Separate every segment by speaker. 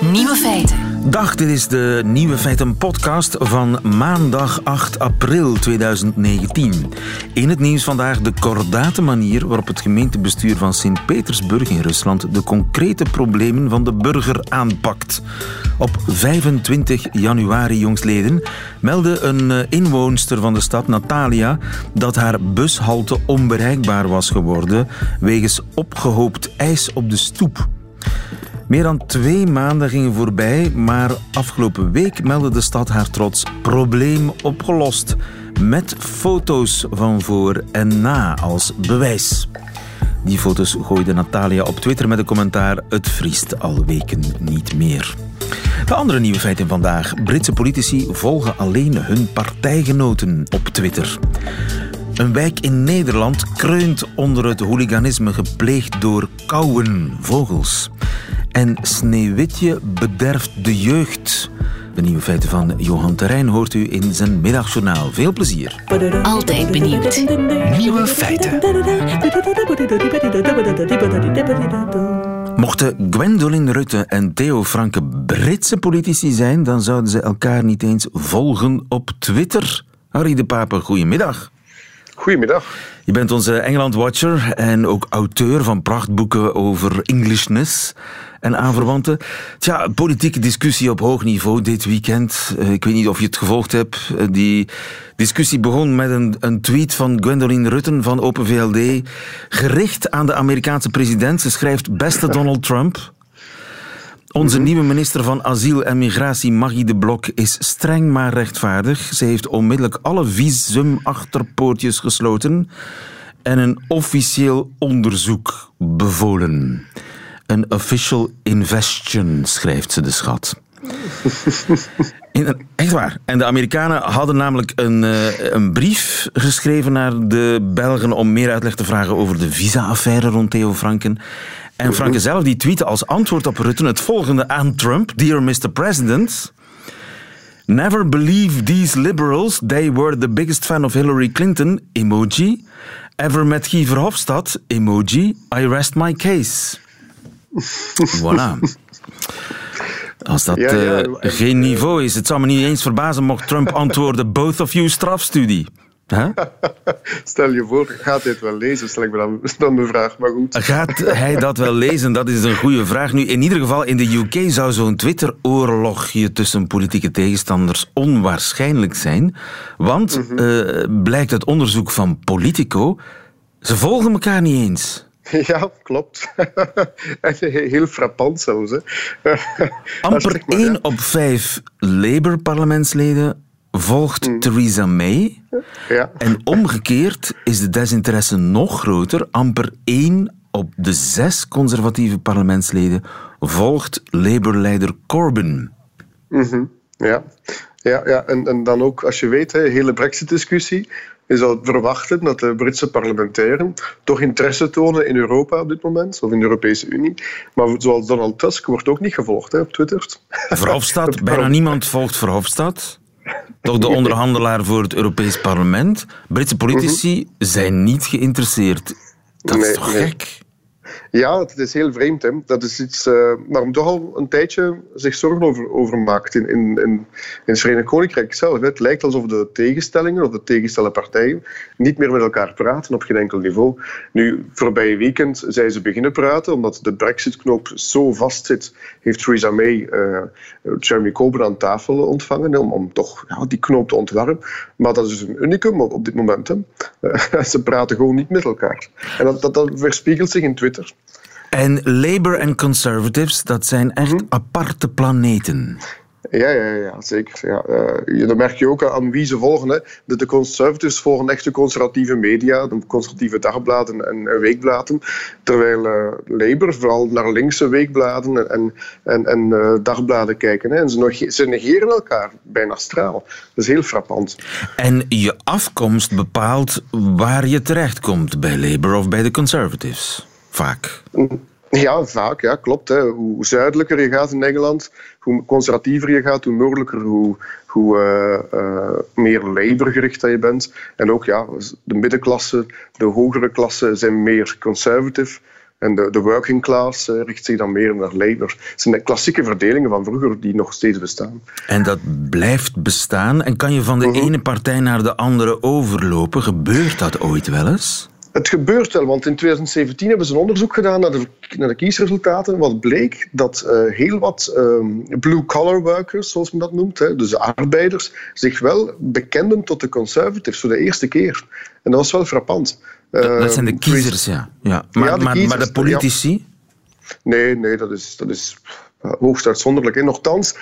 Speaker 1: Nieuwe feiten.
Speaker 2: Dag, dit is de Nieuwe Feiten podcast van maandag 8 april 2019. In het nieuws vandaag de kordate manier waarop het gemeentebestuur van Sint-Petersburg in Rusland de concrete problemen van de burger aanpakt. Op 25 januari jongstleden meldde een eh, inwoonster van de stad, Natalia, dat haar bushalte onbereikbaar was geworden wegens opgehoopt ijs op de stoep. Meer dan twee maanden gingen voorbij, maar afgelopen week meldde de stad haar trots probleem opgelost. Met foto's van voor en na als bewijs. Die foto's gooide Natalia op Twitter met een commentaar: Het vriest al weken niet meer. De andere nieuwe feiten vandaag. Britse politici volgen alleen hun partijgenoten op Twitter. Een wijk in Nederland kreunt onder het hooliganisme gepleegd door kauwen vogels. En Sneeuwwitje bederft de jeugd. De nieuwe feiten van Johan Terrein hoort u in zijn middagjournaal. Veel plezier.
Speaker 1: Altijd benieuwd.
Speaker 3: Nieuwe feiten.
Speaker 2: Mochten Gwendoline Rutte en Theo Franke Britse politici zijn, dan zouden ze elkaar niet eens volgen op Twitter. Harry de Pape, goedemiddag.
Speaker 4: Goedemiddag.
Speaker 2: Je bent onze Engeland-watcher en ook auteur van prachtboeken over Englishness en aanverwanten. Tja, politieke discussie op hoog niveau dit weekend. Eh, Ik weet niet of je het gevolgd hebt. Eh, Die discussie begon met een, een tweet van Gwendoline Rutten van Open VLD, gericht aan de Amerikaanse president. Ze schrijft, beste Donald Trump... Onze nieuwe minister van Asiel en Migratie, Maggie de Blok, is streng maar rechtvaardig. Ze heeft onmiddellijk alle visumachterpoortjes gesloten en een officieel onderzoek bevolen. Een official investion, schrijft ze de schat. In- echt waar. En de Amerikanen hadden namelijk een, eh, een brief geschreven naar de Belgen om meer uitleg te vragen over de visa-affaire rond Theo Franken. En Franken zelf die tweette als antwoord op Rutten het volgende aan Trump. Dear Mr. President... Never believe these liberals. They were the biggest fan of Hillary Clinton. Emoji. Ever met Guy Verhofstadt. Emoji. I rest my case. Voilà. Als dat
Speaker 4: Ja, ja,
Speaker 2: eh,
Speaker 4: en-
Speaker 2: geen niveau is, het zou me niet eens verbazen mocht Trump antwoorden: both of you strafstudie. Huh?
Speaker 4: Stel je voor, gaat hij het wel lezen? Stel ik me dan, dan de vraag, maar goed.
Speaker 2: Gaat hij dat wel lezen? Dat is een goede vraag. Nu, in ieder geval, in de UK zou zo'n Twitter-oorlogje tussen politieke tegenstanders onwaarschijnlijk zijn. Want, eh, blijkt uit onderzoek van Politico, ze volgen elkaar niet eens.
Speaker 4: Ja, klopt. Heel frappant zelfs. Hè.
Speaker 2: Amper
Speaker 4: Zeg maar,
Speaker 2: 1
Speaker 4: ja.
Speaker 2: op 5 Labour-parlementsleden volgt Theresa May.
Speaker 4: Ja.
Speaker 2: En omgekeerd is de desinteresse nog groter. Amper 1 op de 6 conservatieve parlementsleden volgt Labour-leider Corbyn.
Speaker 4: Ja, ja, ja. En, en dan ook, als je weet, de hele brexit-discussie, je zou verwachten dat de Britse parlementairen toch interesse tonen in Europa op dit moment, of in de Europese Unie. Maar zoals Donald Tusk wordt ook niet gevolgd hè, op Twitter.
Speaker 2: Verhofstadt, bijna niemand volgt Verhofstadt. Toch de onderhandelaar voor het Europees Parlement. Britse politici zijn niet geïnteresseerd. Dat is toch
Speaker 4: nee.
Speaker 2: gek?
Speaker 4: Ja, het is heel vreemd. Dat is iets uh, waar men toch al een tijdje zich zorgen over, maakt in, in, in, in het Verenigd Koninkrijk zelf. Het lijkt alsof de tegenstellingen of de tegenstelde partijen niet meer met elkaar praten op geen enkel niveau. Nu, voorbije weekend zijn ze beginnen praten, omdat de brexit-knoop zo vast zit, heeft Theresa May uh, Jeremy Corbyn aan tafel ontvangen, om, om toch ja, die knoop te ontwarren. Maar dat is dus een unicum op, op dit moment. Hè. Ze praten gewoon niet met elkaar. En dat, dat, dat verspiegelt zich in Twitter.
Speaker 2: En Labour en Conservatives, dat zijn echt
Speaker 4: Mhm.
Speaker 2: aparte planeten.
Speaker 4: Ja, ja, ja zeker. Ja. Uh, dat merk je ook aan wie ze volgen. Hè. De, de conservatives volgen echt de conservatieve media, de conservatieve dagbladen en, en weekbladen. Terwijl uh, Labour vooral naar linkse weekbladen en, en, en uh, dagbladen kijken. Hè. En ze, ze negeren elkaar bijna straal. Dat is heel frappant.
Speaker 2: En je afkomst bepaalt waar je terechtkomt bij Labour of bij de Conservatives. Vaak.
Speaker 4: Ja, vaak, ja, klopt. Hè. Hoe zuidelijker je gaat in Engeland, hoe conservatiever je gaat, hoe noordelijker, hoe, hoe uh, uh, meer labourgericht dat je bent. En ook ja, de middenklasse, de hogere klasse zijn meer conservative. En de, de working class uh, richt zich dan meer naar Labour. Het zijn de klassieke verdelingen van vroeger die nog steeds bestaan.
Speaker 2: En dat blijft bestaan. En kan je van de mhm. ene partij naar de andere overlopen? Gebeurt dat ooit wel eens?
Speaker 4: Het gebeurt wel, want in 2017 hebben ze een onderzoek gedaan naar de, naar de kiesresultaten. Wat bleek dat uh, heel wat um, blue-collar workers, zoals men dat noemt, hè, dus de arbeiders, zich wel bekenden tot de conservatives voor de eerste keer. En dat was wel frappant.
Speaker 2: Dat, zijn de ehm, kiezers, ja. ja. Maar, ja, de maar, maar, de politici?
Speaker 4: Nee, nee, dat is, dat is hoogst uitzonderlijk. En nochtans,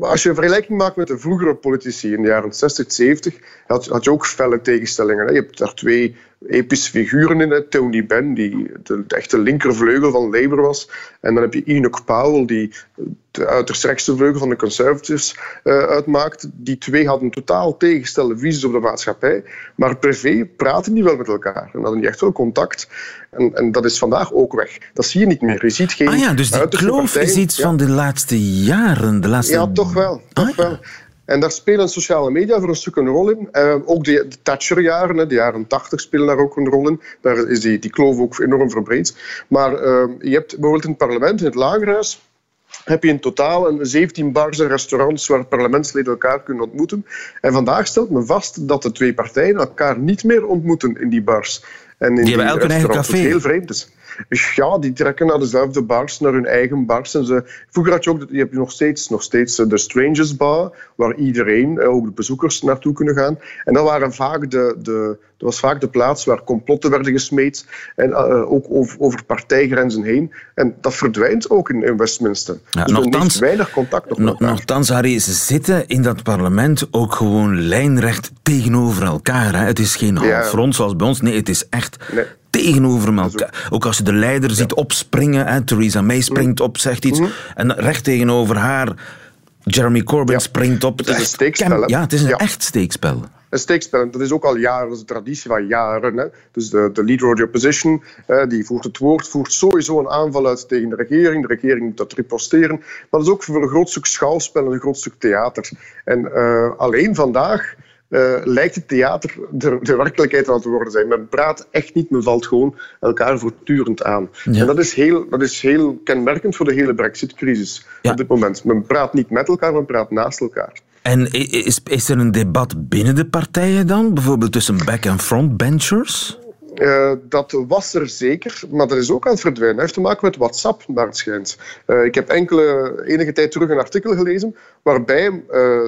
Speaker 4: als je een vergelijking maakt met de vroegere politici in de jaren 60, 70, had, had je ook felle tegenstellingen. Je hebt daar twee epische figuren in. Hè. Tony Benn, die de, de, echte linkervleugel van Labour was. En dan heb je Enoch Powell, die de uiterst rechtse vleugel van de Conservatives uh, uitmaakt. Die twee hadden totaal tegenstelde visies op de maatschappij. Maar privé praten die wel met elkaar. En hadden die echt wel contact. En, en dat is vandaag ook weg. Dat zie je niet meer. Je ziet geen
Speaker 2: ah ja, dus die kloof is iets van de laatste jaren. De laatste...
Speaker 4: Ja, toch wel. Toch ah, wel. En daar spelen sociale media voor een stuk een rol in. Uh, ook de, de Thatcher-jaren, de jaren 80 spelen daar ook een rol in. Daar is die, die kloof ook enorm verbreed. Maar uh, je hebt bijvoorbeeld in het parlement, in het lagerhuis, heb je in totaal een 17 bars en restaurants waar parlementsleden elkaar kunnen ontmoeten. En vandaag stelt men vast dat de twee partijen elkaar niet meer ontmoeten in die bars.
Speaker 2: En in die, die hebben elk een eigen café.
Speaker 4: heel vreemd is. Ja, die trekken naar dezelfde bars, naar hun eigen bars. En ze, vroeger had je ook, je hebt nog steeds, nog steeds eh, de Strangers Bar, waar iedereen, eh, ook de bezoekers, naartoe kunnen gaan. En dat, waren vaak de, de, dat was vaak de plaats waar complotten werden gesmeed, en uh, ook over, over, partijgrenzen heen. En dat verdwijnt ook in, in Westminster. Ja, dus nogthans, weinig contact nog
Speaker 2: Nochtans, Harry, ze zitten in dat parlement ook gewoon lijnrecht tegenover elkaar. Hè? Het is geen halfrond zoals bij ons. Nee, het is echt tegenover elkaar. Ook als je de leider ziet opspringen, hè, Theresa May springt op, zegt iets, mhm. en recht tegenover haar, Jeremy Corbyn springt op.
Speaker 4: Het is een steekspel.
Speaker 2: Ja, het is een echt steekspel
Speaker 4: een steekspel. Dat is ook al jaren, dat is een traditie van jaren. Hè. Dus de, de leader of the opposition, die voert het woord, voert sowieso een aanval uit tegen de regering. De regering moet dat riposteren. Maar dat is ook voor een groot stuk schouwspel en een groot stuk theater. En uh, alleen vandaag uh, lijkt het theater de, de, werkelijkheid aan te worden zijn. Men praat echt niet, men valt gewoon elkaar voortdurend aan. En dat is, heel, dat is heel kenmerkend voor de hele brexit-crisis op dit moment. Men praat niet met elkaar, men praat naast elkaar.
Speaker 2: En is, is er een debat binnen de partijen dan? Bijvoorbeeld tussen back- en frontbenchers?
Speaker 4: Uh, dat was er zeker, maar dat is ook aan het verdwijnen. Dat heeft te maken met WhatsApp, naar het schijnt. Uh, ik heb enkele, enige tijd terug een artikel gelezen waarbij uh,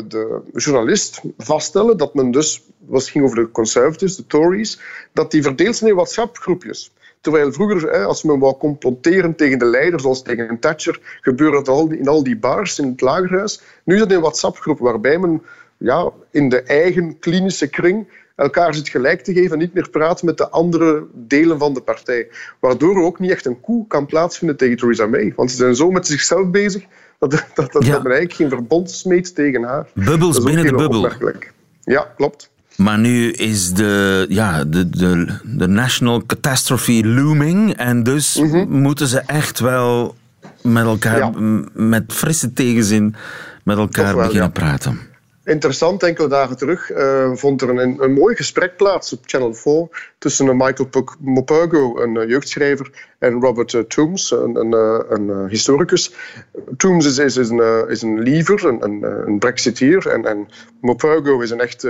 Speaker 4: de journalist vaststelde dat men dus, het ging over de conservatives, de Tories, dat die verdeeld zijn in WhatsApp-groepjes. Terwijl vroeger, als men wou comploteren tegen de leider, zoals tegen Thatcher, gebeurde dat in al die bars in het lagerhuis. Nu is dat in WhatsApp-groepen, waarbij men ja, in de eigen klinische kring elkaar zit gelijk te geven en niet meer praat met de andere delen van de partij. Waardoor er ook niet echt een koe kan plaatsvinden tegen Theresa May. Want ze zijn zo met zichzelf bezig dat, dat, dat, dat men eigenlijk geen verbond smeet tegen haar.
Speaker 2: Bubbels binnen de bubbel.
Speaker 4: Ja, klopt.
Speaker 2: Maar nu is de, ja, de, de, de national catastrophe looming. En dus mhm. moeten ze echt wel met elkaar, met frisse tegenzin, met elkaar beginnen praten.
Speaker 4: Interessant, enkele dagen terug uh, vond er een, een mooi gesprek plaats op Channel 4 tussen Michael Mopurgo, een uh, jeugdschrijver, en Robert Toombs, een, een, een historicus. Toombs is, is, een, is een liever, een, een, een brexiteer, en, en is een echt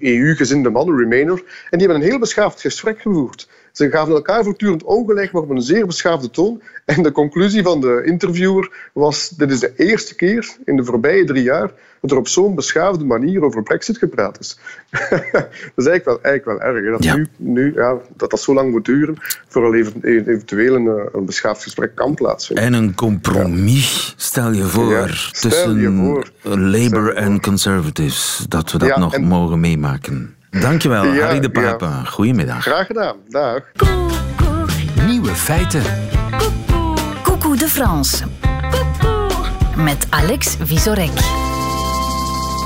Speaker 4: EU-gezinde man, een Remainer. En die hebben een heel beschaafd gesprek gevoerd. Ze gaven elkaar voortdurend ongelijk, maar op een zeer beschaafde toon. En de conclusie van de interviewer was: dit is de eerste keer in de voorbije drie jaar dat er op zo'n beschaafde manier over Brexit gepraat is. dat is eigenlijk wel, eigenlijk wel erg. Dat, nu, nu, ja, dat dat zo lang moet duren voor eventueel een, eh, een beschaafd gesprek kan plaatsvinden.
Speaker 2: En een compromis, stel je voor, tussen je voor. Labour en Conservatives, dat we dat nog mogen meemaken. Dankjewel, ja, Harry de Papa. Goedemiddag.
Speaker 4: Graag gedaan. Dag.
Speaker 1: Nieuwe feiten. Coucou de France. Met Alex Visorek.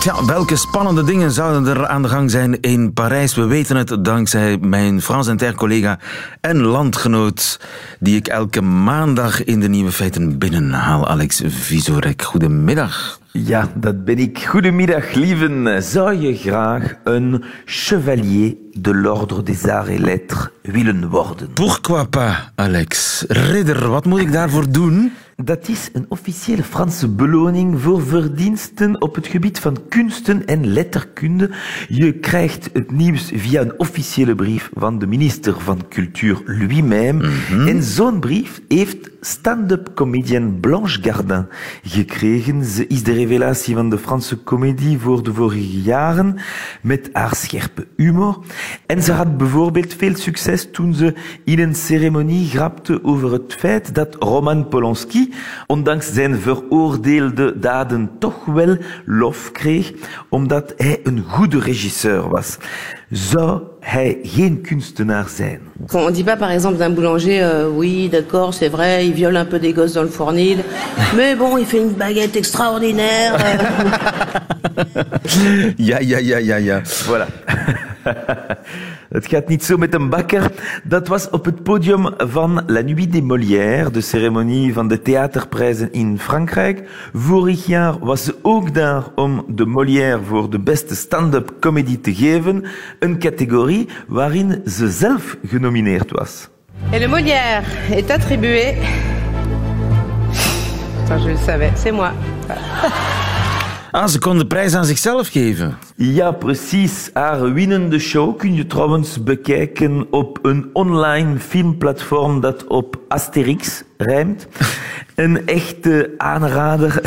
Speaker 2: Tja, welke spannende dingen zouden er aan de gang zijn in Parijs? We weten het dankzij mijn Frans en collega en landgenoot, die ik elke maandag in de Nieuwe Feiten binnenhaal, Alex Visorek. Goedemiddag.
Speaker 3: Ja, dat ben ik. Goedemiddag, lieven. Zou je graag een chevalier de l'ordre des arts et lettres willen worden?
Speaker 2: Pourquoi pas, Alex? Ridder, wat moet ik daarvoor doen?
Speaker 3: Dat is een officiële Franse beloning voor verdiensten op het gebied van kunsten en letterkunde. Je krijgt het nieuws via een officiële brief van de minister van Cultuur lui-même. Mhm. En zo'n brief heeft stand-up comedian Blanche Gardin gekregen. Ze is de revelatie van de Franse comedie voor de vorige jaren met haar scherpe humor. En ze had bijvoorbeeld veel succes toen ze in een ceremonie grapte over het feit dat Roman Polanski, ondanks zijn veroordeelde daden, toch wel lof kreeg, omdat hij een goede regisseur was. Zou hij geen kunstenaar zijn?
Speaker 5: On dit pas par exemple d'un boulanger, euh, oui, d'accord, c'est vrai, il viole un peu des gosses dans le fournil, mais bon, il fait une baguette extraordinaire.
Speaker 2: ja, ja, ja, ja, ja.
Speaker 3: Voilà. Het gaat niet zo met een bakker. Dat was op het podium van La Nuit des Molières, de ceremonie van de theaterprijzen in Frankrijk. Vorig jaar was ze ook daar om de Molière voor de beste stand-up comedy te geven. Een categorie waarin ze zelf genomineerd was.
Speaker 5: Et le Molière est attribué... Attends, je le savais, c'est moi.
Speaker 2: Ah, ze kon de prijs aan zichzelf geven.
Speaker 3: Ja, precies. Haar winnende show kun je trouwens bekijken op een online filmplatform dat op Asterix rijmt. Een echte aanrader.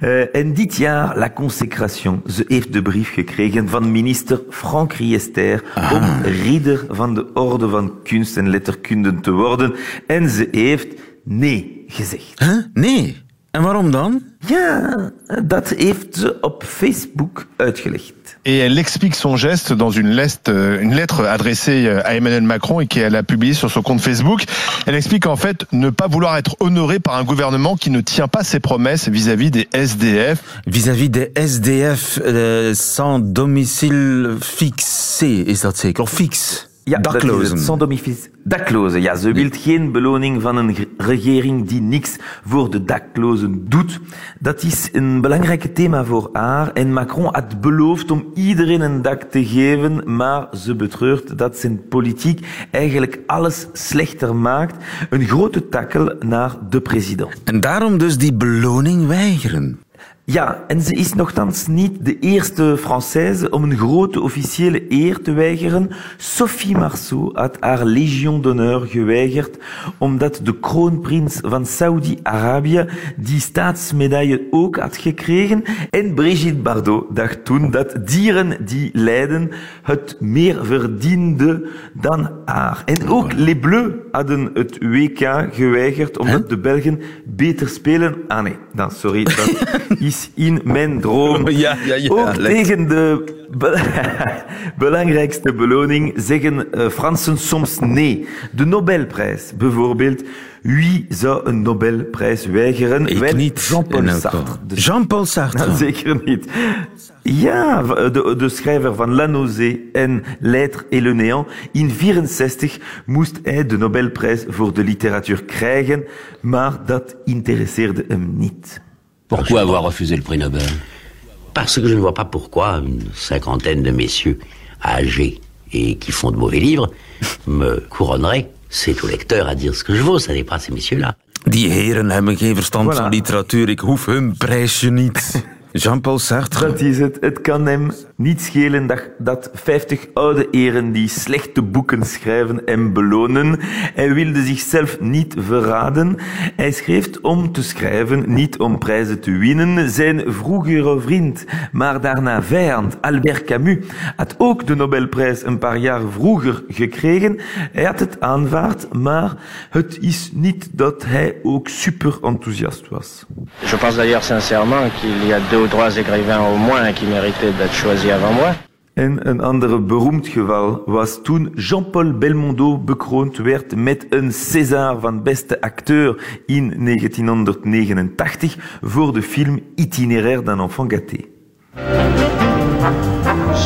Speaker 3: Uh, en dit jaar La Consécration. Ze heeft de brief gekregen van minister Frank Riester ah. om ridder van de Orde van Kunst en Letterkunde te worden. En ze heeft nee gezegd.
Speaker 2: Huh? Nee? En waarom dan?
Speaker 3: Ja, dat heeft ze op Facebook uitgelegd.
Speaker 6: Et elle explique son geste dans une lettre, euh, une lettre adressée euh, à Emmanuel Macron et qu'elle a publiée sur son compte Facebook. Elle explique en fait ne pas vouloir être honorée par un gouvernement qui ne tient pas ses promesses vis-à-vis des SDF.
Speaker 2: Vis-à-vis des SDF euh, sans domicile fixé, is dat zeker? Of fixe?
Speaker 3: Ja, daklozen. Sans Daklozen, ja. Ze wil geen beloning van een regering die niks voor de daklozen doet. Dat is een belangrijk thema voor haar. En Macron had beloofd om iedereen een dak te geven, maar ze betreurt dat zijn politiek eigenlijk alles slechter maakt. Een grote takkel naar de president.
Speaker 2: En daarom dus die beloning weigeren.
Speaker 3: Ja, en ze is nogthans niet de eerste Française om een grote officiële eer te weigeren. Sophie Marceau had haar Légion d'honneur geweigerd omdat de kroonprins van Saudi-Arabië die staatsmedaille ook had gekregen. En Brigitte Bardot dacht toen dat dieren die lijden het meer verdienden dan haar. En ook Les Bleus hadden het WK geweigerd omdat de Belgen beter spelen. Ah nee, dan sorry, dat is in mijn droom.
Speaker 2: Ja, ja, ja,
Speaker 3: Ook tegen de belangrijkste beloning zeggen uh, Fransen soms nee. De Nobelprijs bijvoorbeeld. Wie zou een Nobelprijs weigeren?
Speaker 2: Ik niet.
Speaker 3: Jean-Paul Sartre.
Speaker 2: Jean-Paul Sartre?
Speaker 3: Nou, zeker niet. Ja, de, de schrijver van La Nausée en L'être et le néant. In 64 moest hij de Nobelprijs voor de literatuur krijgen, maar dat interesseerde hem niet.
Speaker 7: Pourquoi avoir refusé le prix Nobel? Parce que je ne vois pas pourquoi une cinquantaine de messieurs âgés et qui font de mauvais livres me couronneraient. C'est au lecteur à dire ce que je vaux, ça n'est pas ces messieurs-là.
Speaker 2: Die heren hebben geen verstand voilà. van literatuur. Ik hoef hun prijsje niet. Jean-Paul Sartre.
Speaker 3: Dat is het. Het kan hem niet schelen dat, dat 50 oude eren die slechte boeken schrijven en belonen. Hij wilde zichzelf niet verraden. Hij schreef om te schrijven, niet om prijzen te winnen. Zijn vroegere vriend, maar daarna vijand, Albert Camus, had ook de Nobelprijs een paar jaar vroeger gekregen. Hij had het aanvaard, maar het is niet dat hij ook super enthousiast was.
Speaker 8: Je pense d'ailleurs sincèrement qu'il y a deux ou trois écrivains au moins qui méritaient d'être choisis avant moi.
Speaker 3: En een ander beroemd geval was toen Jean-Paul Belmondo bekroond werd met een César van beste acteur in 1989 voor de film Itinéraire d'un enfant gâté.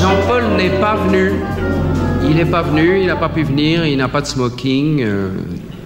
Speaker 9: Jean-Paul n'est pas venu. Il n'est pas venu, il n'a pas pu venir, il n'a pas de smoking.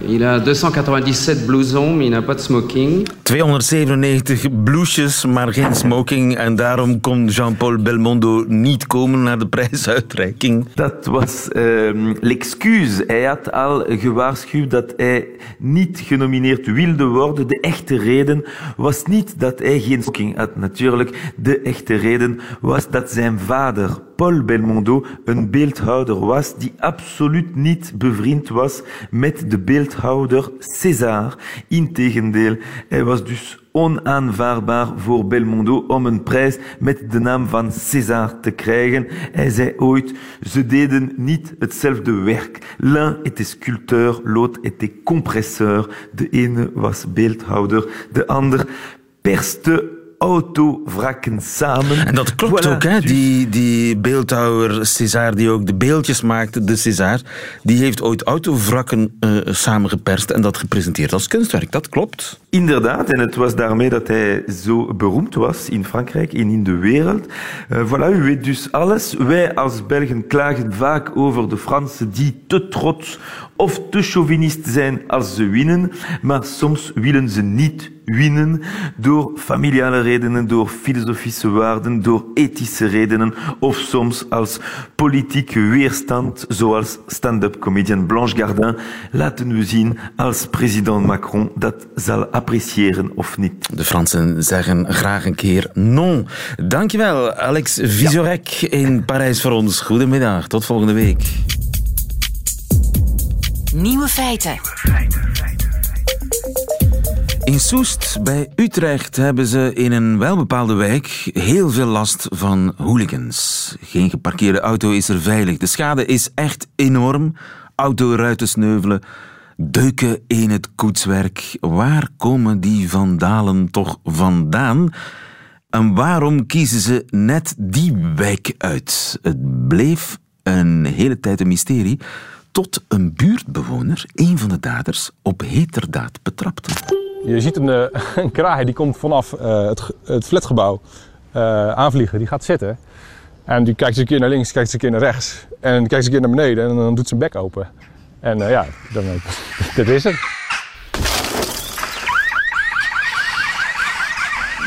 Speaker 9: Euh, il a 297 blousons, mais il n'a pas de smoking.
Speaker 2: 297 blouses, maar geen smoking. En daarom kon Jean-Paul Belmondo niet komen naar de prijsuitreiking.
Speaker 3: Dat was ehm, l'excuus. Hij had al gewaarschuwd dat hij niet genomineerd wilde worden. De echte reden was niet dat hij geen smoking had. Natuurlijk, de echte reden was dat zijn vader, Paul Belmondo, een beeldhouder was die absoluut niet bevriend was met de beeldhouder César. Integendeel, hij was dus onaanvaardbaar voor Belmondo om een prijs met de naam van César te krijgen. Hij zei ooit, ze deden niet hetzelfde werk. L'un était sculpteur, l'autre était compresseur. De ene was beeldhouder, de ander perste autovrakken samen.
Speaker 2: En dat klopt
Speaker 3: Voilà,
Speaker 2: ook, hè?
Speaker 3: dus-
Speaker 2: Die, die beeldhouwer César, die ook de beeldjes maakte, de César, die heeft ooit autovrakken eh, samengeperst en dat gepresenteerd als kunstwerk. Dat klopt.
Speaker 3: Inderdaad, en het was daarmee dat hij zo beroemd was in Frankrijk en in de wereld. Eh, voilà, u weet dus alles. Wij als Belgen klagen vaak over de Fransen die te trots of te chauvinist zijn als ze winnen, maar soms willen ze niet winnen door familiale redenen, door filosofische waarden, door ethische redenen of soms als politieke weerstand, zoals stand-up comedian Blanche Gardin laten we zien als president Macron dat zal appreciëren of niet.
Speaker 2: De Fransen zeggen graag een keer non. Dankjewel, Alex Visorek in Parijs voor ons. Goedemiddag, tot volgende week.
Speaker 10: Nieuwe feiten.
Speaker 2: In Soest bij Utrecht hebben ze in een welbepaalde wijk heel veel last van hooligans. Geen geparkeerde auto is er veilig. De schade is echt enorm. Autoruiten sneuvelen, deuken in het koetswerk. Waar komen die vandalen toch vandaan? En waarom kiezen ze net die wijk uit? Het bleef een hele tijd een mysterie, tot een buurtbewoner een van de daders op heterdaad betrapte.
Speaker 11: Je ziet een, eh, een kraai die komt vanaf eh, het, het flatgebouw eh, aanvliegen. Die gaat zitten. En die kijkt eens een keer naar links, kijkt eens een keer naar rechts. En kijkt eens een keer naar beneden en dan doet zijn bek open. En ja, dan, dit is het.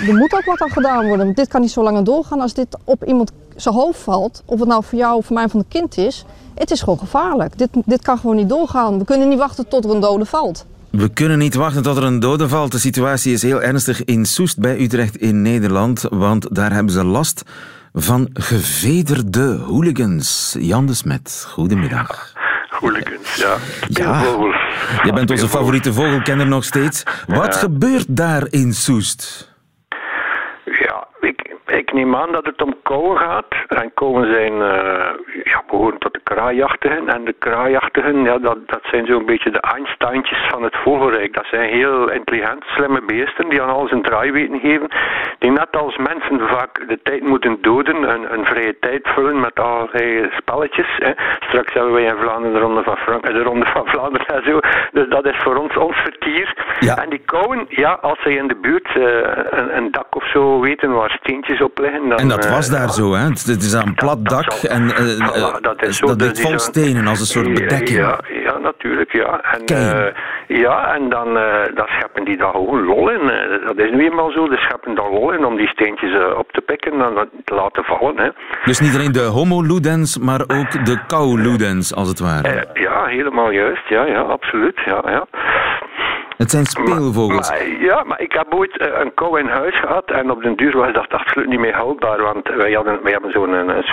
Speaker 12: Er moet ook wat aan gedaan worden. Want dit kan niet zo langer doorgaan als dit op iemand zijn hoofd valt. Of het nou voor jou of voor mij van een kind is. Het is gewoon gevaarlijk. Dit, dit kan gewoon niet doorgaan. We kunnen niet wachten tot er een dode valt.
Speaker 2: We kunnen niet wachten tot er een dode valt. De situatie is heel ernstig in Soest bij Utrecht in Nederland, want daar hebben ze last van gevederde hooligans. Jan de Smet, goedemiddag.
Speaker 13: Hooligans, ja.
Speaker 2: Ja, jij bent onze favoriete vogelkenner nog steeds. Wat
Speaker 13: Ja.
Speaker 2: gebeurt daar in Soest?
Speaker 13: Neem aan dat het om koeien gaat. En koeien zijn, ja, behoren tot de kraaiachtigen. En de kraaiachtigen, ja, dat, dat zijn zo'n beetje de Einsteintjes van het vogelrijk. Dat zijn heel intelligent, slimme beesten die aan alles een draai weten geven. Die net als mensen vaak de tijd moeten doden, een, een vrije tijd vullen met allerlei spelletjes. Hè. Straks hebben wij in Vlaanderen de Ronde van, Frank, de ronde van Vlaanderen en zo. Dus dat is voor ons ons vertier.
Speaker 2: Ja.
Speaker 13: En die koeien, ja, als zij in de buurt eh, een, een dak of zo weten waar steentjes op Dan,
Speaker 2: En dat
Speaker 13: eh,
Speaker 2: was daar zo, hè? Het is aan een plat dak en eh, eh,
Speaker 13: Voilà, dat is zo,
Speaker 2: dat
Speaker 13: dus
Speaker 2: ligt vol stenen als een soort bedekking.
Speaker 13: Ja, ja natuurlijk, ja. En, eh, ja, en dan, eh dan scheppen die daar gewoon lol in. eh. dat is nu eenmaal zo, die scheppen daar lol in om die steentjes eh, op te pikken en dat te laten vallen. Hè.
Speaker 2: Dus niet alleen de homo-ludens, maar ook de kou-ludens, als het ware.
Speaker 13: Eh, ja, helemaal juist, ja, ja, absoluut, ja, ja.
Speaker 2: Het zijn speelvogels.
Speaker 13: Maar, ja, maar ik heb ooit eh, een kou in huis gehad en op den duur was dat absoluut niet meer houdbaar, want wij, hadden, wij hebben zo'n een, een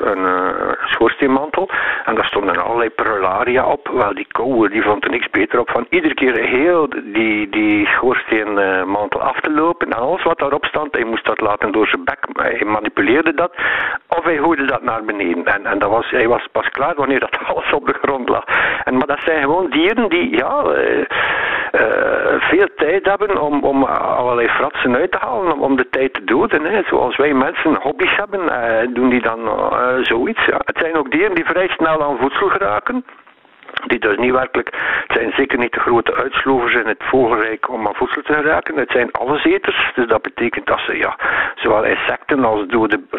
Speaker 13: een, eh, schoorsteenmantel en daar stonden allerlei prularia op. Wel, die kou die vond er niks beter op van iedere keer heel die, die schoorsteenmantel af te lopen en alles wat daarop stond, hij moest dat laten door zijn bek, hij manipuleerde dat of hij gooide dat naar beneden. En, en dat was, hij was pas klaar wanneer dat alles op de grond lag. En, maar dat zijn gewoon dieren die, ja... eh, eh, veel tijd hebben om, om allerlei fratsen uit te halen, om, om de tijd te doden. Hè. Zoals wij mensen hobby's hebben, eh, doen die dan eh, zoiets. Ja. Het zijn ook dieren die vrij snel aan voedsel geraken. Die dus niet werkelijk, het zijn zeker niet de grote uitslovers in het vogelrijk om aan voedsel te raken. Het zijn alleseters, dus dat betekent dat ze ja, zowel insecten als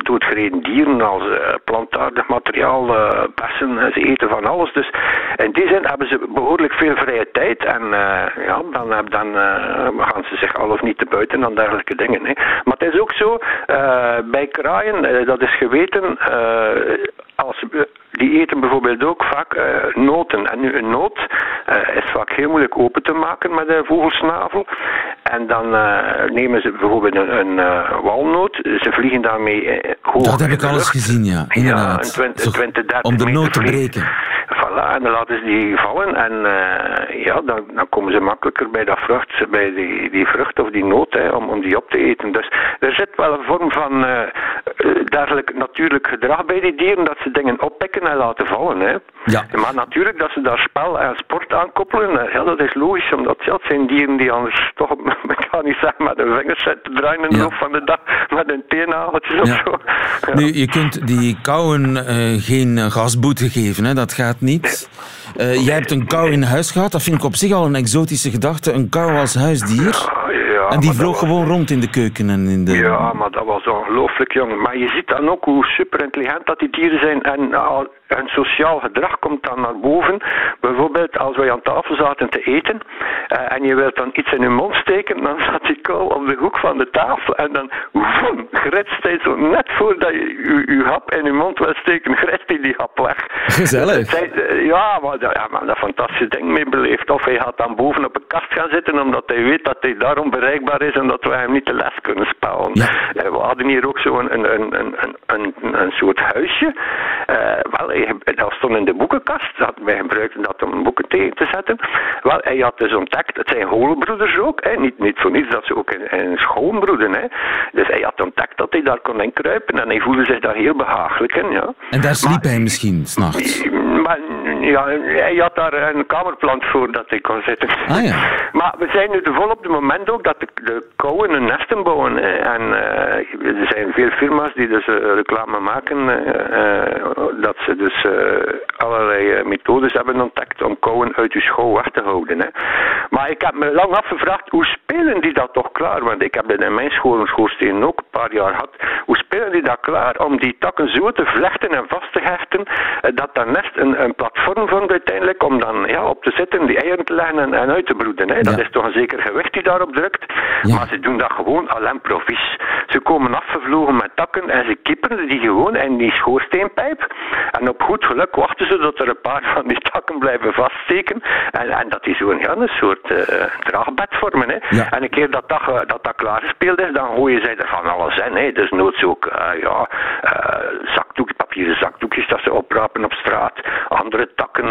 Speaker 13: doodgereden dieren, als uh, plantaardig materiaal, uh, bessen, ze eten van alles. Dus in die zin hebben ze behoorlijk veel vrije tijd en ja, dan, dan gaan ze zich al of niet te buiten aan dergelijke dingen. Hè. Maar het is ook zo, bij kraaien, dat is geweten, als die eten bijvoorbeeld ook vaak uh, noten. En nu een noot uh, is vaak heel moeilijk open te maken met een vogelsnavel. En dan uh, nemen ze bijvoorbeeld een, een walnoot. Ze vliegen daarmee hoog
Speaker 2: Dat heb ik alles gezien, ja. Inderdaad.
Speaker 13: Ja, 20, 20, 30
Speaker 2: Om de noot te breken.
Speaker 13: Voilà, en dan laten ze die vallen en ja, dan, dan komen ze makkelijker bij dat vrucht, bij die, die vrucht of die noot, hè, om, om die op te eten. Dus er zit wel een vorm van dergelijk natuurlijk gedrag bij die dieren, dat ze dingen oppikken en laten vallen. Hè.
Speaker 2: Ja.
Speaker 13: Maar natuurlijk dat ze daar spel en sport aan koppelen, ja, dat is logisch, omdat ja, het zijn dieren die anders toch, ik niet zeggen met hun vingers zitten draaien in de loop van de dag, met hun teennageltjes of zo. Ja.
Speaker 2: Nu, je kunt die kauwen uh, geen gasboete geven, hè? dat gaat niet. Uh, jij hebt een kou in huis gehad, dat vind ik op zich al een exotische gedachte. Een kou als huisdier.
Speaker 13: Ja,
Speaker 2: en die vloog was... gewoon rond in de keuken en in de...
Speaker 13: Ja, maar dat was ongelooflijk, jongen. Maar je ziet dan ook hoe super intelligent dat die dieren zijn. En uh, hun sociaal gedrag komt dan naar boven. Bijvoorbeeld als wij aan tafel zaten te eten uh, en je wilt dan iets in je mond steken, dan zat die kou op de hoek van de tafel en dan woem, gritst hij zo net voordat je je hap in je mond wil steken, gritst hij die hap weg.
Speaker 2: Gezellig.
Speaker 13: Zij, ja, maar, ja, maar dat fantastische ding mee beleefd. Of hij gaat dan boven op een kast gaan zitten omdat hij weet dat hij daarom bereikbaar is en dat wij hem niet te les kunnen spelen.
Speaker 2: Ja.
Speaker 13: Uh, we hadden hier ook zo een, een, een, een, een, een soort huisje. Uh, wel, dat stond in de boekenkast. Dat, wij gebruikten dat om boeken tegen te zetten. Wel, hij had dus ontdekt, het zijn holenbroeders ook. Hè. Niet, niet voor niets dat ze ook in, in schoonbroeden. Hè. Dus hij had ontdekt dat hij daar kon inkruipen en hij voelde zich daar heel behagelijk in. Ja.
Speaker 2: En daar sliep maar, hij misschien s'nachts?
Speaker 13: Maar ja, hij had daar een kamerplant voor dat hij kon zitten.
Speaker 2: Ah, ja.
Speaker 13: Maar we zijn nu vol op het moment ook dat de, de kauwen hun nesten bouwen. En uh, er zijn veel firma's die dus uh, reclame maken uh, dat ze dus allerlei methodes hebben ontdekt om kauwen uit uw schouw weg te houden. Hè. Maar ik heb me lang afgevraagd, hoe spelen die dat toch klaar? Want ik heb dat in mijn school schoorsteen ook een paar jaar gehad. Hoe spelen die dat klaar om die takken zo te vlechten en vast te hechten, dat dat nest een, een platform vormt uiteindelijk om dan ja, op te zitten, die eieren te leggen en, en uit te broeden. Hè. Dat
Speaker 2: Ja.
Speaker 13: is toch een zeker gewicht die daarop drukt.
Speaker 2: Ja.
Speaker 13: Maar ze doen dat gewoon à l'improvis. Ze komen afgevlogen met takken en ze kippen die gewoon in die schoorsteenpijp. En op goed geluk wachten ze tot er een paar van die takken blijven vaststeken. En, en dat die zo'n ja, een soort eh, draagbed vormen. Hè.
Speaker 2: Ja.
Speaker 13: En een keer dat dat, dat dat klaargespeeld is, dan gooien zij er van alles in. Hè. Dus noods ook eh, ja, eh, zakdoek, papieren zakdoekjes dat ze oprapen op straat. Andere takken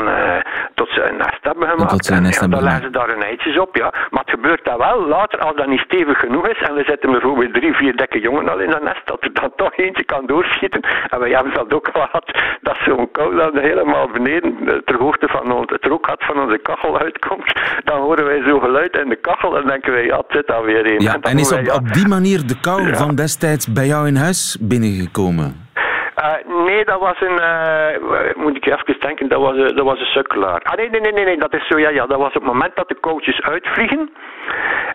Speaker 13: tot ze een nest hebben gemaakt.
Speaker 2: tot ze een
Speaker 13: En, ja, dan leggen ze daar hun eitjes op. Ja. Maar het gebeurt dat wel later als dat niet stevig genoeg is. En we zetten bijvoorbeeld drie, vier dikke jongen al in dat nest. Dat er dan toch eentje kan doorschieten. En wij hebben dat ook gehad. Dat zo'n kou dan helemaal beneden, eh, ter hoogte van ons, het rookgat van onze kachel uitkomt. Dan horen wij zo geluid in de kachel en denken wij, ja, het zit alweer een.
Speaker 2: Ja,
Speaker 13: dan
Speaker 2: en is op,
Speaker 13: wij, ja,
Speaker 2: op die manier de kou
Speaker 13: Ja.
Speaker 2: van destijds bij jou in huis binnengekomen?
Speaker 13: Eh, nee, dat was een. eh, moet ik even denken, dat was, een- dat was een sukkelaar. Ah, nee, nee, nee, nee, nee, dat is zo, ja, ja. Dat was het moment dat de koudjes uitvliegen.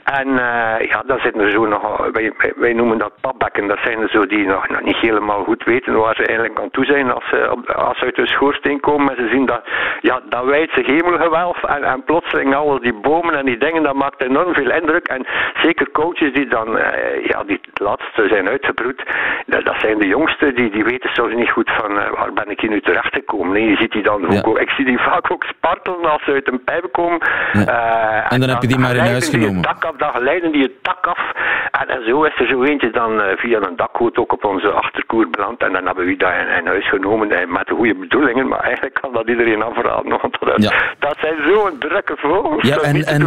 Speaker 13: En eh, ja, dan zitten er zo nog. Wij, wij, noemen dat papbekken. Dat zijn er zo die nog, nog niet helemaal goed weten waar ze eigenlijk aan toe zijn als ze, als ze uit hun schoorsteen komen. En ze zien dat, ja, dat wijdse hemelgewelf. En, en plotseling al die bomen en die dingen, dat maakt enorm veel indruk. En zeker coaches die dan, eh, ja, die laatste zijn uitgebroed. Dat, dat zijn de jongsten, die, die weten soms niet goed van eh, waar ben ik hier nu terecht gekomen. Nee, je ziet die dan
Speaker 2: Ja.
Speaker 13: ook, ik zie die vaak ook spartelen als ze uit een pijp komen.
Speaker 2: Ja.
Speaker 13: Eh,
Speaker 2: En dan heb je die maar in huis genomen.
Speaker 13: dak af, dan glijden die het dak af. En, en zo is er zo eentje dan eh, via een dakgoot ook op onze achterkoer beland. En dan hebben we dat in, in huis genomen met de goede bedoelingen. Maar eigenlijk kan dat iedereen afraden. Want dat,
Speaker 2: Ja.
Speaker 13: dat zijn zo'n drukke vogels.
Speaker 2: Ja, en, en,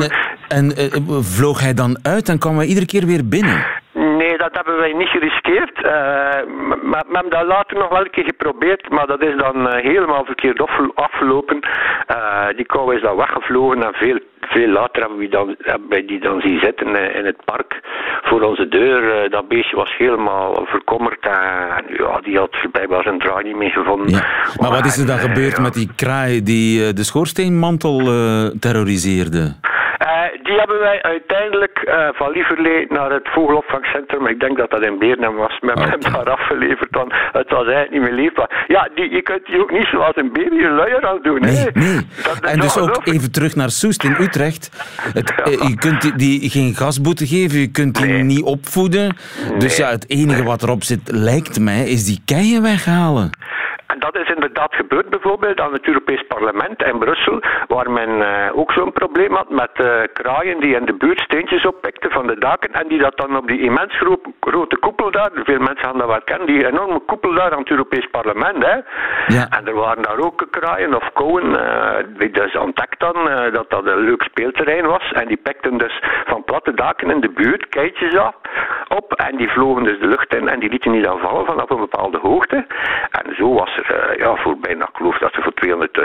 Speaker 2: en eh, vloog hij dan uit en kwam hij iedere keer weer binnen?
Speaker 13: Dat hebben wij niet geriskeerd. Eh, maar we hebben dat later nog wel een keer geprobeerd, maar dat is dan eh, helemaal verkeerd afge- afgelopen. Eh, die kou is dan weggevlogen en veel, veel later hebben we dan, hebben wij die dan zien zitten in het park voor onze deur. Dat beestje was helemaal verkommerd en ja, die had blijkbaar zijn draai niet meer gevonden.
Speaker 2: Maar wat is er dan gebeurd
Speaker 13: ja.
Speaker 2: met die kraai die de schoorsteenmantel terroriseerde?
Speaker 13: Die hebben wij uiteindelijk eh, van Lieverlee naar het vogelopvangcentrum, ik denk dat dat in Beernem was, met hem daar afgeleverd. Dan, het was eigenlijk niet meer leefbaar. Ja, die, je kunt die ook niet zoals een baby een luier aan doen.
Speaker 2: Nee,
Speaker 13: hè.
Speaker 2: nee. En dus ook even terug naar Soest in Utrecht. Het, eh, je kunt die, die geen gasboete geven, je kunt die niet opvoeden. Dus ja, het enige wat erop zit, lijkt mij, is die keien weghalen.
Speaker 13: Dat is inderdaad gebeurd bijvoorbeeld aan het Europees Parlement in Brussel, waar men eh, ook zo'n probleem had met eh, kraaien die in de buurt steentjes oppikten van de daken en die dat dan op die immens gro- grote koepel daar, veel mensen gaan dat wel kennen, die enorme koepel daar aan het Europees Parlement. Hè. En er waren daar ook kraaien of koeien eh, die dus ontdekt dan dat dat een leuk speelterrein was en die pikten dus van platte daken in de buurt keitjes af op en die vlogen dus de lucht in en die lieten niet dan vallen vanaf een bepaalde hoogte. En zo was er eh, ja, voor bijna, ik geloof dat er voor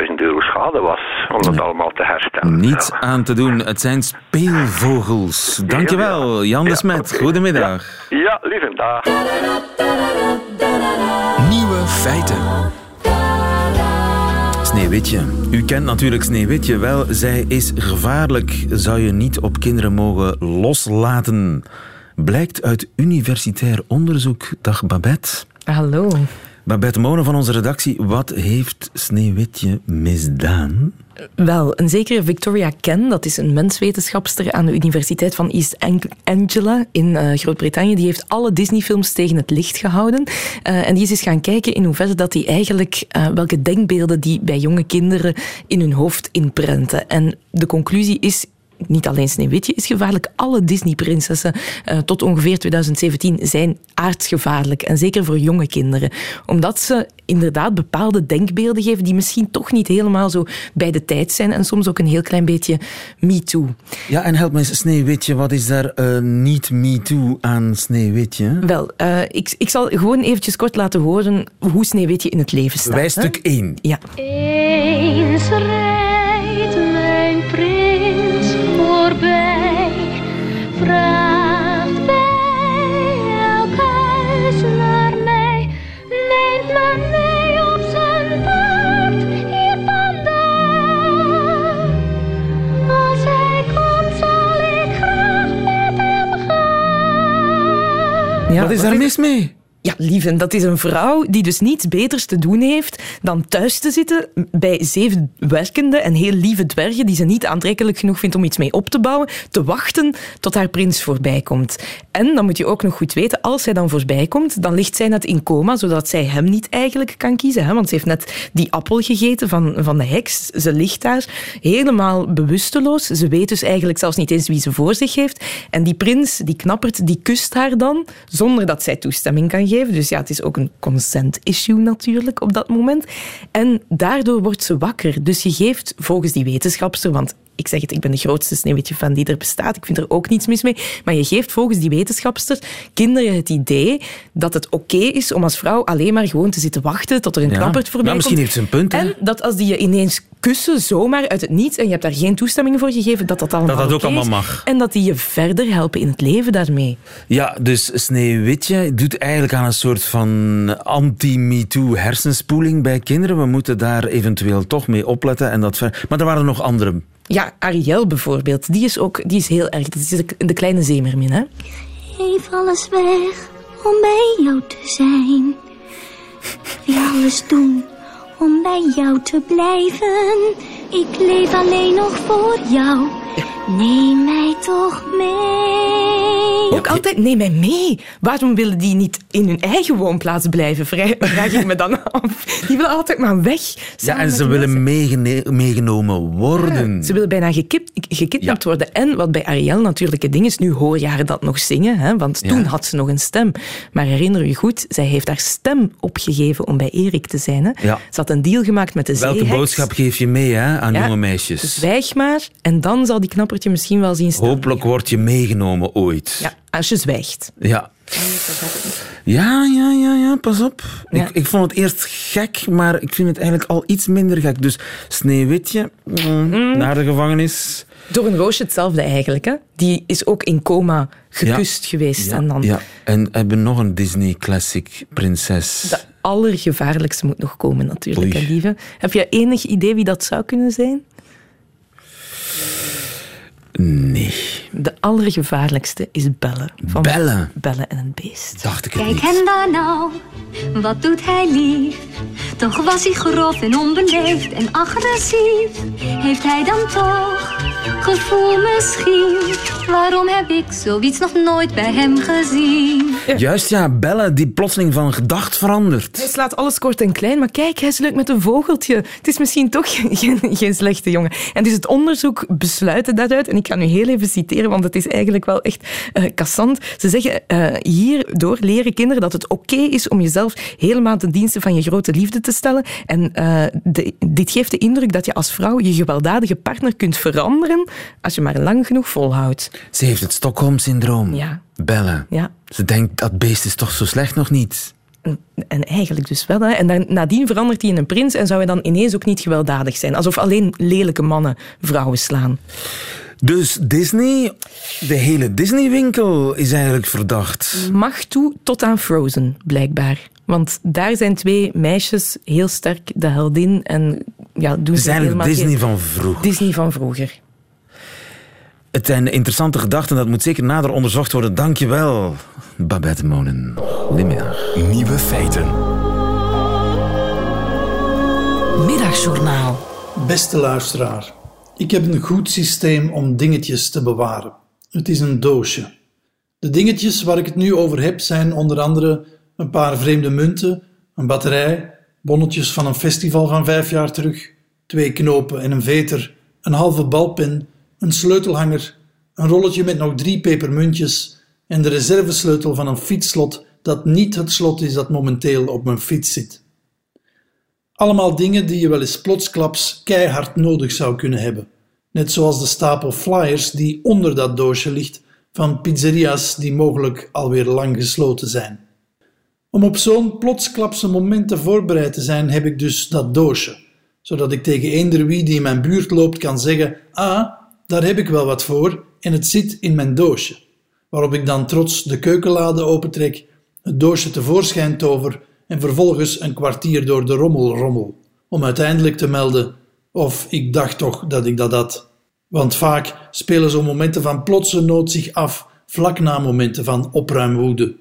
Speaker 13: 200.000 euro schade was om dat allemaal te herstellen.
Speaker 2: Niets aan te doen, het zijn speelvogels. Dankjewel, Jan de Smet. Goedemiddag.
Speaker 13: Ja, lieve dag.
Speaker 1: Nieuwe feiten.
Speaker 2: Sneeuwwitje. U kent natuurlijk Sneeuwwitje wel. Zij is gevaarlijk. Zou je niet op kinderen mogen loslaten. Blijkt uit universitair onderzoek. Dag Babette.
Speaker 10: Hallo.
Speaker 2: Babette Monen van onze redactie. Wat heeft Sneeuwwitje misdaan?
Speaker 10: Wel, een zekere Victoria Ken, dat is een menswetenschapster aan de Universiteit van East Ang- Anglia in eh, Groot-Brittannië, die heeft alle Disney-films tegen het licht gehouden. Eh, en die is eens gaan kijken in hoeverre dat die eigenlijk, eh, welke denkbeelden die bij jonge kinderen in hun hoofd inprenten. En de conclusie is niet alleen Sneeuwwitje is gevaarlijk, alle Disney-prinsessen eh, tot ongeveer 2017 zijn aardsgevaarlijk. En zeker voor jonge kinderen. Omdat ze inderdaad bepaalde denkbeelden geven die misschien toch niet helemaal zo bij de tijd zijn. En soms ook een heel klein beetje me-too.
Speaker 2: Ja, en help me eens, Sneeuwwitje. Wat is daar eh, niet me too aan Sneeuwwitje?
Speaker 10: Wel, eh, ik, ik zal gewoon eventjes kort laten horen hoe Sneeuwwitje in het leven staat.
Speaker 2: Wij
Speaker 10: hè.
Speaker 2: stuk 1.
Speaker 10: Ja.
Speaker 14: Eens
Speaker 2: wat is daar mis mee?
Speaker 10: Ja, lieve, dat is een vrouw die dus niets beters te doen heeft dan thuis te zitten bij zeven werkende en heel lieve dwergen die ze niet aantrekkelijk genoeg vindt om iets mee op te bouwen, te wachten tot haar prins voorbij komt. En dan moet je ook nog goed weten, als hij dan voorbij komt, dan ligt zij net in coma, zodat zij hem niet eigenlijk kan kiezen. Hè? Want ze heeft net die appel gegeten van, van de heks. Ze ligt daar helemaal bewusteloos. Ze weet dus eigenlijk zelfs niet eens wie ze voor zich heeft. En die prins, die knappert, die kust haar dan, zonder dat zij toestemming kan geven. Dus ja, het is ook een consent issue natuurlijk op dat moment. En daardoor wordt ze wakker. Dus je geeft volgens die wetenschapster, want ik zeg het, ik ben de grootste sneeuwwitje-fan die er bestaat. Ik vind er ook niets mis mee. Maar je geeft volgens die wetenschapster kinderen het idee dat het oké is om als vrouw alleen maar gewoon te zitten wachten tot er een
Speaker 2: Ja.
Speaker 10: knappert voorbij
Speaker 2: Nou, misschien
Speaker 10: komt.
Speaker 2: heeft ze een punt, hè?
Speaker 10: En dat als die je ineens kussen zomaar uit het niets en je hebt daar geen toestemming voor gegeven, dat dat allemaal
Speaker 2: Dat dat ook allemaal mag.
Speaker 10: En dat die je verder helpen in het leven daarmee.
Speaker 2: Ja, dus Sneeuwwitje doet eigenlijk aan een soort van anti-MeToo hersenspoeling bij kinderen. We moeten daar eventueel toch mee opletten. En dat ver... Maar er waren nog andere.
Speaker 10: Ja, Ariel bijvoorbeeld, die is ook die is heel erg. Dat is de, kleine zeemermin, hè?
Speaker 14: Geef alles weg om bij jou te zijn. Wil alles doen om bij jou te blijven. Ik leef alleen nog voor jou. Neem mij toch mee.
Speaker 10: Ook altijd, neem mij mee. Waarom willen die niet in hun eigen woonplaats blijven? Vraag ik me dan af. Die willen altijd maar weg.
Speaker 2: Ja, en ze willen meegene- meegenomen worden.
Speaker 10: Ze willen bijna gekip, gekidnapt worden. En wat bij Ariel natuurlijk het ding is, nu hoor je haar dat nog zingen, hè, want
Speaker 2: Ja.
Speaker 10: toen had ze nog een stem. Maar herinner je goed, zij heeft haar stem opgegeven om bij Erik te zijn. Hè.
Speaker 2: Ja.
Speaker 10: Ze had een deal gemaakt met de
Speaker 2: Welke
Speaker 10: zeeheks.
Speaker 2: boodschap geef je mee hè, aan
Speaker 10: Ja,
Speaker 2: jonge meisjes?
Speaker 10: Zwijg maar, en dan zal die knappertje misschien wel zien staan.
Speaker 2: Hopelijk word je meegenomen ooit.
Speaker 10: Ja, als je zwijgt.
Speaker 2: Ja, Ja, ja, ja, ja, pas op. Ik, ik vond het eerst gek, maar ik vind het eigenlijk al iets minder gek. Dus Sneeuwwitje, mm, naar de gevangenis.
Speaker 10: Door een roosje hetzelfde eigenlijk. Hè? Die is ook in coma gekust geweest.
Speaker 2: Ja,
Speaker 10: en dan
Speaker 2: ja. en hebben nog een Disney classic prinses.
Speaker 10: de allergevaarlijkste moet nog komen natuurlijk, hè, lieve. Heb je enig idee wie dat zou kunnen zijn?
Speaker 2: Nee.
Speaker 10: De allergevaarlijkste is Belle. Van
Speaker 2: Belle?
Speaker 10: Belle en een beest.
Speaker 2: Dacht ik
Speaker 14: Kijk hem daar nou, wat doet hij lief? Toch was hij grof en onbeleefd en agressief. Heeft hij dan toch gevoel misschien? Waarom heb ik zoiets nog nooit bij hem gezien?
Speaker 2: Juist ja, Belle die plotseling van gedacht verandert.
Speaker 10: Hij slaat alles kort en klein, maar kijk, hij is leuk met een vogeltje. Het is misschien toch geen, geen slechte jongen. En dus het onderzoek besluit daaruit, en ik ga nu heel even citeren, want het is eigenlijk wel echt eh kassant. Ze zeggen, eh, hierdoor leren kinderen dat het oké is om jezelf helemaal ten dienste van je grote liefde te stellen. En eh, de- dit geeft de indruk dat je als vrouw je gewelddadige partner kunt veranderen als je maar lang genoeg volhoudt.
Speaker 2: Ze heeft het Stockholm-syndroom.
Speaker 10: Ja.
Speaker 2: Belle.
Speaker 10: Ja.
Speaker 2: Ze denkt, dat beest is toch zo slecht nog niet?
Speaker 10: En eigenlijk dus wel. Hè. En dan, nadien verandert hij in een prins en zou hij dan ineens ook niet gewelddadig zijn. Alsof alleen lelijke mannen vrouwen slaan.
Speaker 2: Dus Disney, de hele Disney-winkel is eigenlijk verdacht.
Speaker 10: Mag toe tot aan Frozen, blijkbaar. Want daar zijn twee meisjes heel sterk de heldin en ja, doen ze helemaal
Speaker 2: Disney
Speaker 10: geen-
Speaker 2: van vroeger.
Speaker 10: Disney van vroeger.
Speaker 2: Het zijn interessante gedachten, dat moet zeker nader onderzocht worden. Dankjewel, Babette Monen. Goedemiddag.
Speaker 1: Nieuwe feiten.
Speaker 15: Middagjournaal. Beste luisteraar, ik heb een goed systeem om dingetjes te bewaren. Het is een doosje. De dingetjes waar ik het nu over heb zijn onder andere een paar vreemde munten, een batterij, bonnetjes van een festival van vijf jaar terug, twee knopen en een veter, een halve balpen, een sleutelhanger, een rolletje met nog drie pepermuntjes en de reservesleutel van een fietsslot dat niet het slot is dat momenteel op mijn fiets zit. Allemaal dingen die je wel eens plotsklaps keihard nodig zou kunnen hebben. Net zoals de stapel flyers die onder dat doosje ligt van pizzeria's die mogelijk alweer lang gesloten zijn. Om op zo'n plotsklapse momenten voorbereid te zijn, heb ik dus dat doosje, zodat ik tegen eender wie die in mijn buurt loopt kan zeggen: Ah, daar heb ik wel wat voor en het zit in mijn doosje. Waarop ik dan trots de keukenlade opentrek, het doosje tevoorschijn tover en vervolgens een kwartier door de rommel rommel, om uiteindelijk te melden: Of ik dacht toch dat ik dat had. Want vaak spelen zo'n momenten van plotse nood zich af vlak na momenten van opruimwoede.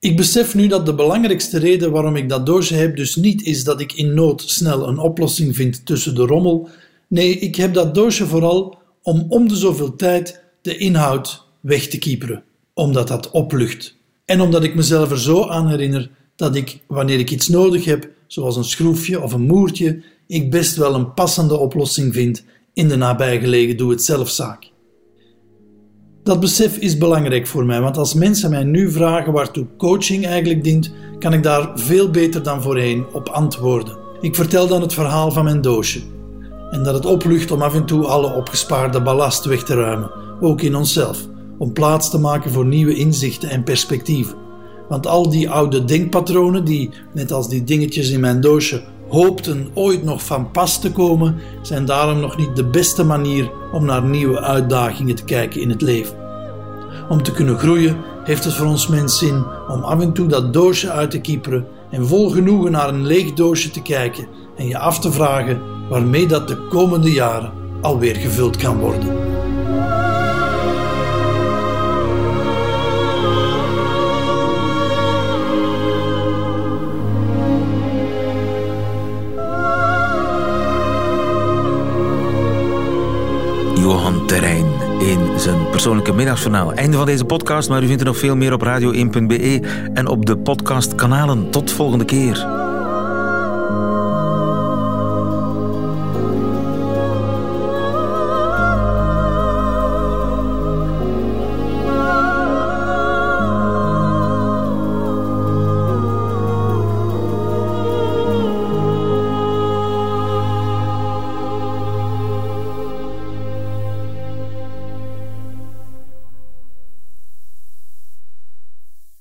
Speaker 15: Ik besef nu dat de belangrijkste reden waarom ik dat doosje heb dus niet is dat ik in nood snel een oplossing vind tussen de rommel. Nee, ik heb dat doosje vooral om om de zoveel tijd de inhoud weg te kieperen, omdat dat oplucht. En omdat ik mezelf er zo aan herinner dat ik, wanneer ik iets nodig heb, zoals een schroefje of een moertje, ik best wel een passende oplossing vind in de nabijgelegen doe-het-zelfzaak. Dat besef is belangrijk voor mij, want als mensen mij nu vragen waartoe coaching eigenlijk dient, kan ik daar veel beter dan voorheen op antwoorden. Ik vertel dan het verhaal van mijn doosje. En dat het oplucht om af en toe alle opgespaarde ballast weg te ruimen, ook in onszelf, om plaats te maken voor nieuwe inzichten en perspectieven. Want al die oude denkpatronen die, net als die dingetjes in mijn doosje, hoopten ooit nog van pas te komen, zijn daarom nog niet de beste manier om naar nieuwe uitdagingen te kijken in het leven. Om te kunnen groeien heeft het voor ons mens zin om af en toe dat doosje uit te kieperen en vol genoegen naar een leeg doosje te kijken en je af te vragen waarmee dat de komende jaren alweer gevuld kan worden.
Speaker 2: Johan Terrein in zijn persoonlijke middagjournaal. Einde van deze podcast, maar u vindt er nog veel meer op radio1.be en op de podcastkanalen. Tot volgende keer.